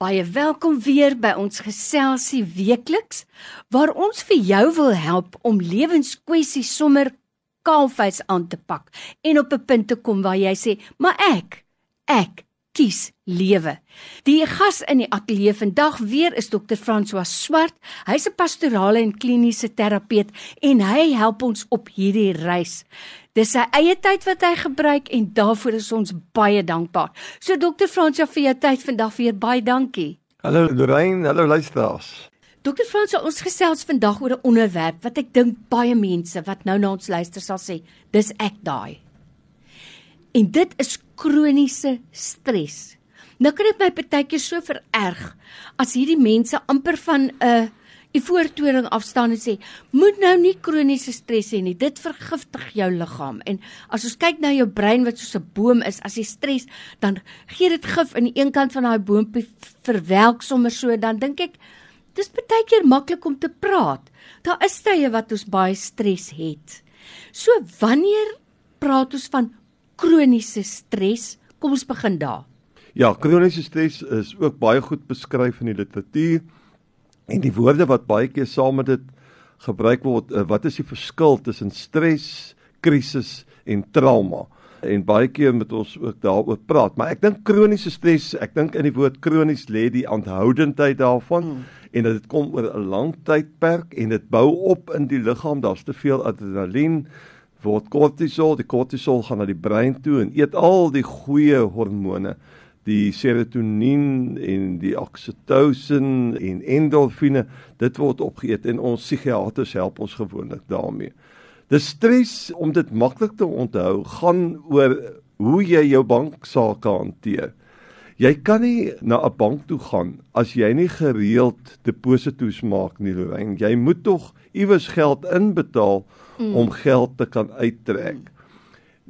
Baie welkom weer by ons geselsie weekliks waar ons vir jou wil help om lewenskwessies sommer kaalvuis aan te pak en op 'n punt te kom waar jy sê, "Maar ek, ek kies lewe." Die gas in die ateljee vandag weer is Dr. François Swart. Hy's 'n pastorale en kliniese terapeut en hy help ons op hierdie reis. Dis sy eie tyd wat hy gebruik en daarvoor is ons baie dankbaar. So Dr. Fransja vir jou tyd vandag weer baie dankie. Hallo Lorraine, hallo luisteraars. Dr. Fransja, ons gesels vandag oor 'n onderwerp wat ek dink baie mense wat nou na ons luister sal sê, dis ek daai. En dit is kroniese stres. Nou kan dit my partykeer so vererg as hierdie mense amper van 'n uh, die voortoring afstaan en sê moet nou nie kroniese stres hê nie. Dit vergiftig jou liggaam. En as ons kyk na jou brein wat soos 'n boom is as jy stres dan gee dit gif in die een kant van daai boompie verwelk sommer so dan dink ek dis baie keer maklik om te praat. Daar is tye wat ons baie stres het. So wanneer praat ons van kroniese stres. Kom ons begin daar. Ja kroniese stres is ook baie goed beskryf in die literatuur. En die woorde wat baie keer saam met dit gebruik word, uh, wat is die verskil tussen stres, krisis en trauma? En baie keer moet ons ook daaroor praat, maar ek dink kroniese stres, ek dink in die woord kronies lê die aanhoudendheid daarvan hmm. en dat dit kom oor 'n lang tydperk en dit bou op in die liggaam, daar's te veel adrenalien word kortisol, die kortisol gaan na die brein toe en eet al die goeie hormone die serotonien en die oksitosin en endorfine dit word opgeëet en ons psigiaters help ons gewoonlik daarmee. Die stres om dit maklik te onthou gaan oor hoe jy jou banksaake hanteer. Jy kan nie na 'n bank toe gaan as jy nie gereeld deposito's maak nie, Lorraine. Jy moet tog iewers geld inbetaal mm. om geld te kan uittrek. Mm.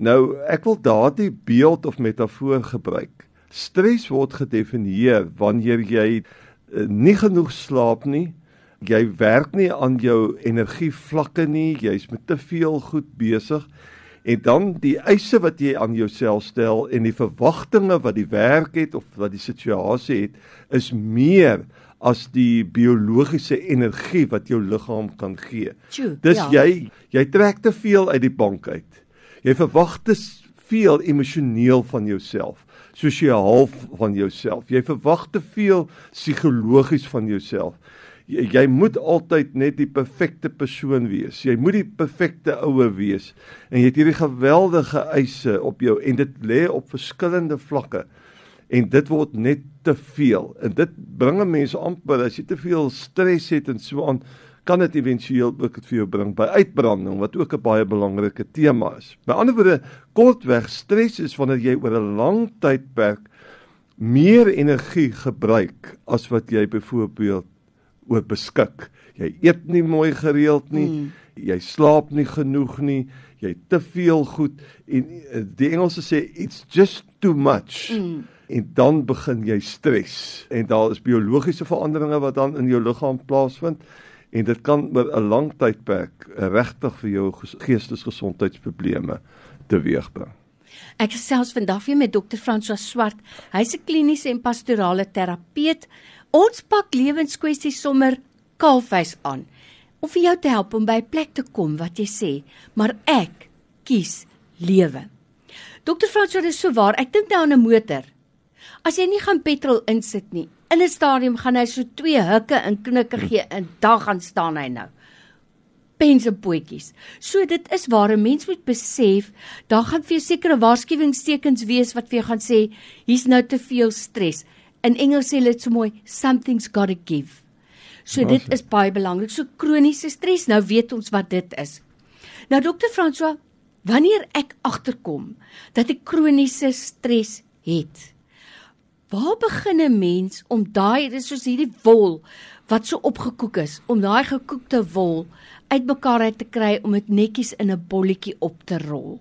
Nou, ek wil daardie beeld of metafoor gebruik. Stres word gedefinieer wanneer jy uh, nie genoeg slaap nie, jy werk nie aan jou energievlakke nie, jy's met te veel goed besig en dan die eise wat jy aan jouself stel en die verwagtinge wat die werk het of wat die situasie het is meer as die biologiese energie wat jou liggaam kan gee. Tjoe, Dis ja. jy jy trek te veel uit die bank uit. Jy verwag te veel emosioneel van jouself sosiaal van jouself. Jy verwag te veel psigologies van jouself. Jy, jy moet altyd net die perfekte persoon wees. Jy moet die perfekte ouer wees. En jy het hierdie geweldige eise op jou en dit lê op verskillende vlakke. En dit word net te veel. En dit bring mense amper as jy te veel stres het en so aan kan dit éventueel ook dit vir jou bring by uitbranding wat ook 'n baie belangrike tema is. By ander woorde, kortweg stres is wanneer jy oor 'n lang tydperk meer energie gebruik as wat jy byvoorbeeld oor beskik. Jy eet nie mooi gereeld nie, mm. jy slaap nie genoeg nie, jy te veel goed en eh, die Engelse sê it's just too much. Mm. En dan begin jy stres en daar is biologiese veranderinge wat dan in jou liggaam plaasvind en dit kan oor 'n lang tydperk regtig vir jou geestesgesondheidsprobleme teweegbring. Ek gesels vandag weer met Dr. François Swart. Hy's 'n kliniese en pastorale terapeut. Ons pak lewenskwessies sommer kaalvuis aan om vir jou te help om by 'n plek te kom wat jy sê, maar ek kies lewe. Dr. François, dis so waar. Ek dink nou aan 'n motor. As jy nie gaan petrol insit nie, in 'n stadium gaan hy so twee hikke in knikke gee en dan gaan staan hy nou. Pense potjies. So dit is waar 'n mens moet besef, daar gaan vir jou sekere waarskuwingstekens wees wat vir jou gaan sê hier's nou te veel stres. In Engels sê hulle so mooi, something's got to give. So dit is baie belangrik. So kroniese stres, nou weet ons wat dit is. Nou dokter François, wanneer ek agterkom dat ek kroniese stres het, Waar begin 'n mens om daai dis soos hierdie wol wat so opgekoek is om daai gekoekte wol uitmekaar uit te kry om dit netjies in 'n bolletjie op te rol?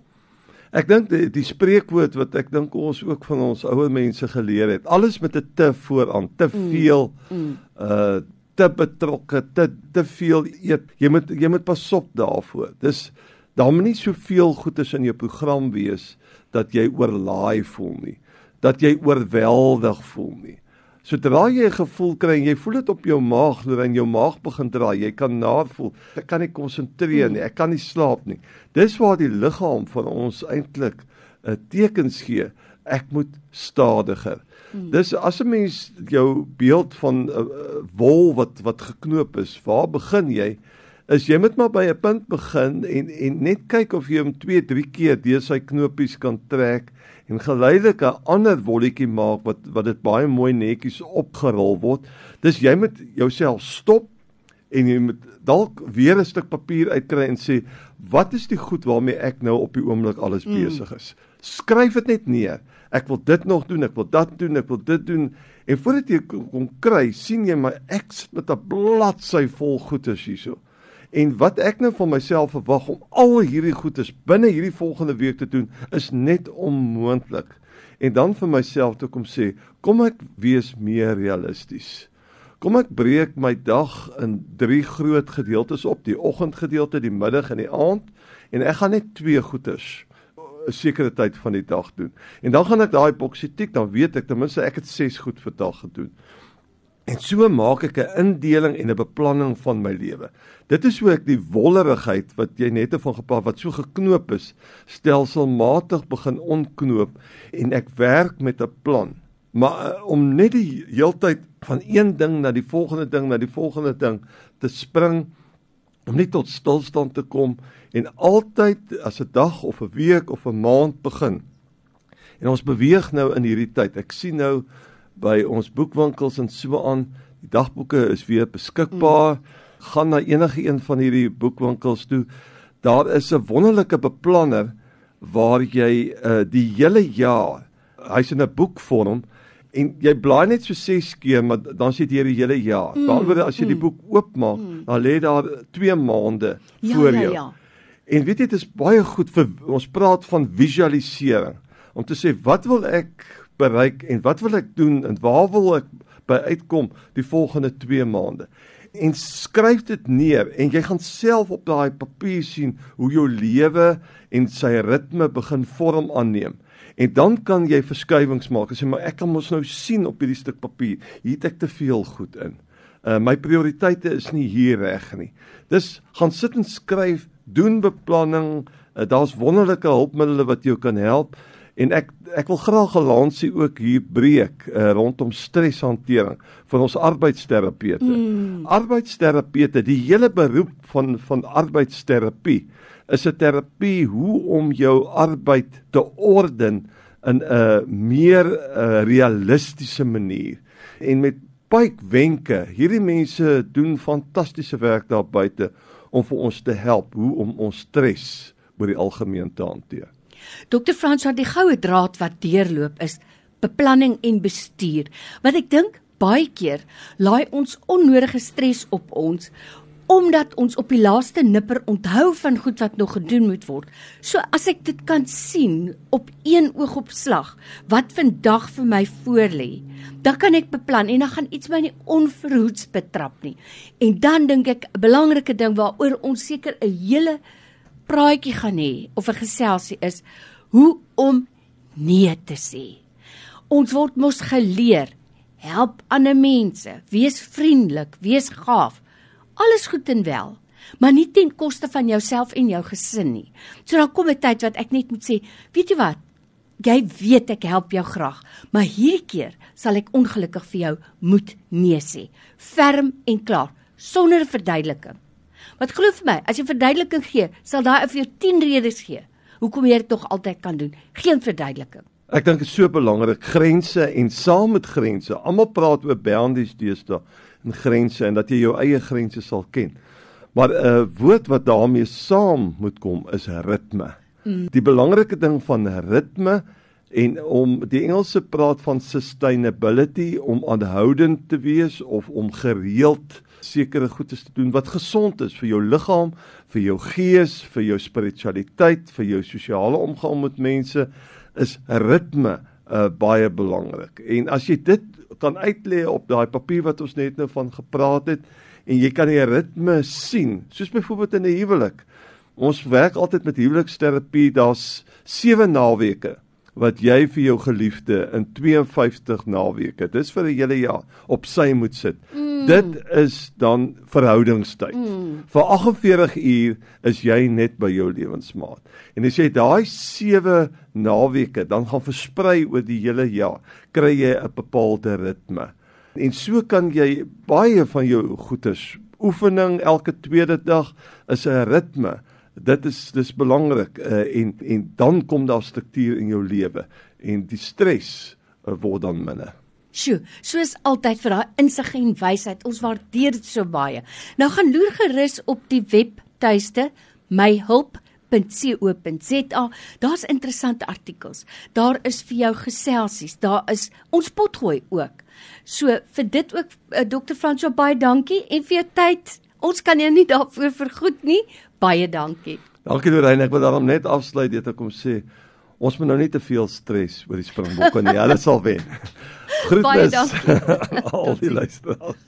Ek dink die, die spreekwoord wat ek dink ons ook van ons ouer mense geleer het, alles met 'n te vooraan, te mm, veel mm, mm. uh te betrokke, te te veel eet. Jy moet jy moet pas op daarvoor. Dis daar moet nie soveel goedes in jou program wees dat jy oorlaai voel nie dat jy oorweldig voel nie. Sodra jy 'n gevoel kry en jy voel dit op jou maag, en jou maag begin draai, jy kan naar voel. Ek kan nie konsentreer nie, ek kan nie slaap nie. Dis waar die liggaam van ons eintlik 'n uh, tekens gee. Ek moet stadiger. Hmm. Dis as 'n mens jou beeld van 'n uh, uh, wol wat wat geknoop is, waar begin jy? Is jy moet maar by 'n punt begin en en net kyk of jy hom 2, 3 keer deur sy knopies kan trek en geleidelik 'n ander wolletjie maak wat wat dit baie mooi netjies opgerol word. Dis jy moet jouself stop en jy moet dalk weer 'n stuk papier uitkry en sê wat is die goed waarmee ek nou op die oomblik alles mm. besig is. Skryf dit net neer. Ek wil dit nog doen, ek wil dat doen, ek wil dit doen en voordat jy kom kry, sien jy my ek sit met 'n bladsy vol goedes hierso. En wat ek nou van myself verwag om al hierdie goedes binne hierdie volgende week te doen, is net onmoontlik. En dan vir myself toe kom sê, kom ek wees meer realisties. Kom ek breek my dag in drie groot gedeeltes op, die oggendgedeelte, die middag en die aand, en ek gaan net twee goedes 'n sekere tyd van die dag doen. En dan gaan ek daai boksie tik, dan weet ek ten minste ek het 6 goed vir dag gedoen. En so maak ek 'n indeling en 'n beplanning van my lewe. Dit is hoe ek die wollerigheid wat jy net van gepraat wat so geknoop is, stelselmatig begin ontknoop en ek werk met 'n plan. Maar uh, om net die heeltyd van een ding na die volgende ding na die volgende ding te spring om nie tot stilstand te kom en altyd as 'n dag of 'n week of 'n maand begin. En ons beweeg nou in hierdie tyd. Ek sien nou by ons boekwinkels en so aan. Die dagboeke is weer beskikbaar. Mm. Gaan na enige een van hierdie boekwinkels toe. Daar is 'n wonderlike beplanner waar jy uh, die hele jaar hy's in 'n boekvorm en jy blaai net so 6 keer maar dan sit jy die hele jaar. Mm, Daaroor as jy mm, die boek oopmaak, mm. dan lê daar 2 maande ja, voor ja, jou. Ja, ja. En weet jy dit is baie goed vir ons praat van visualisering om te sê wat wil ek bereik en wat wil ek doen en waar wil ek by uitkom die volgende 2 maande? En skryf dit neer en jy gaan self op daai papier sien hoe jou lewe en sy ritme begin vorm aanneem. En dan kan jy verskuiwings maak. Sê maar ek kan mos nou sien op hierdie stuk papier, hier het ek te veel goed in. Uh my prioriteite is nie hier reg nie. Dis gaan sit en skryf, doen beplanning. Uh, Daar's wonderlike hulpmiddels wat jou kan help. En ek ek wil graag 'n lansie ook hier breek uh, rondom streshantering vir ons arbeidsterapeute. Mm. Arbeidsterapeute, die hele beroep van van arbeidsterapie is 'n terapie hoe om jou arbeid te orden in 'n meer uh, realistiese manier. En met baie wenke, hierdie mense doen fantastiese werk daar buite om vir ons te help hoe om ons stres oor die algemeen te hanteer. Dr. Frans wat die goue draad wat deurloop is beplanning en bestuur. Wat ek dink baie keer laai ons onnodige stres op ons omdat ons op die laaste nipper onthou van goed wat nog gedoen moet word. So as ek dit kan sien op een oogopslag wat vandag vir my voorlê, dan kan ek beplan en dan gaan iets my nie onverhoeds betrap nie. En dan dink ek 'n belangrike ding waaroor ons seker 'n hele praatjie gaan hê of 'n geselsie is hoe om nee te sê. Ons word mos geleer help ander mense, wees vriendelik, wees gaaf. Alles goed en wel, maar nie ten koste van jouself en jou gesin nie. So dan kom 'n tyd wat ek net moet sê, weet jy wat? Jy weet ek help jou graag, maar hierdie keer sal ek ongelukkig vir jou moet nee sê. Ferm en klaar, sonder verduideliking. Wat glo vir my, as jy verduideliking gee, sal daai vir jou 10 redes gee hoekom jy dit tog altyd kan doen. Geen verduideliking. Ek dink dit is so belangrik grense en saam met grense. Almal praat oor boundaries deesdae en grense en dat jy jou eie grense sal ken. Maar 'n uh, woord wat daarmee saam moet kom is ritme. Mm. Die belangrike ding van ritme en om die Engelse praat van sustainability om aanhoudend te wees of om gereeld sekere goedes te doen wat gesond is vir jou liggaam, vir jou gees, vir jou spiritualiteit, vir jou sosiale omgang met mense is ritme uh, baie belangrik. En as jy dit kan uitlê op daai papier wat ons net nou van gepraat het en jy kan die ritme sien, soos byvoorbeeld in 'n huwelik. Ons werk altyd met huweliksterapie, daar's 7 naweke wat jy vir jou geliefde in 52 naweke, dis vir 'n hele jaar op sy moet sit. Mm. Dit is dan verhoudingstyd. Mm. Vir 48 uur is jy net by jou lewensmaat. En as jy daai 7 naweke dan gaan versprei oor die hele jaar, kry jy 'n bepaalde ritme. En so kan jy baie van jou goedes oefening elke tweede dag is 'n ritme dit is dis belangrik uh, en en dan kom daar struktuur in jou lewe en die stres uh, word dan minder. Sjoe, soos altyd vir daai insig en wysheid. Ons waardeer dit so baie. Nou gaan loer gerus op die webtuiste myhulp.co.za. Daar's interessante artikels. Daar is vir jou geselsies. Daar is ons potgooi ook. So vir dit ook uh, Dr. Fransjo baie dankie en vir jou tyd. Ons kan jou nie daarvoor vergoed nie. Baie dankie. Dankie Lorraine, ek wil daarom net afsluit dit ek kom sê ons moet nou nie te veel stres oor die Springbokke nie. Hulle sal wen. Groetnis. Baie dankie. Al die luisteraars.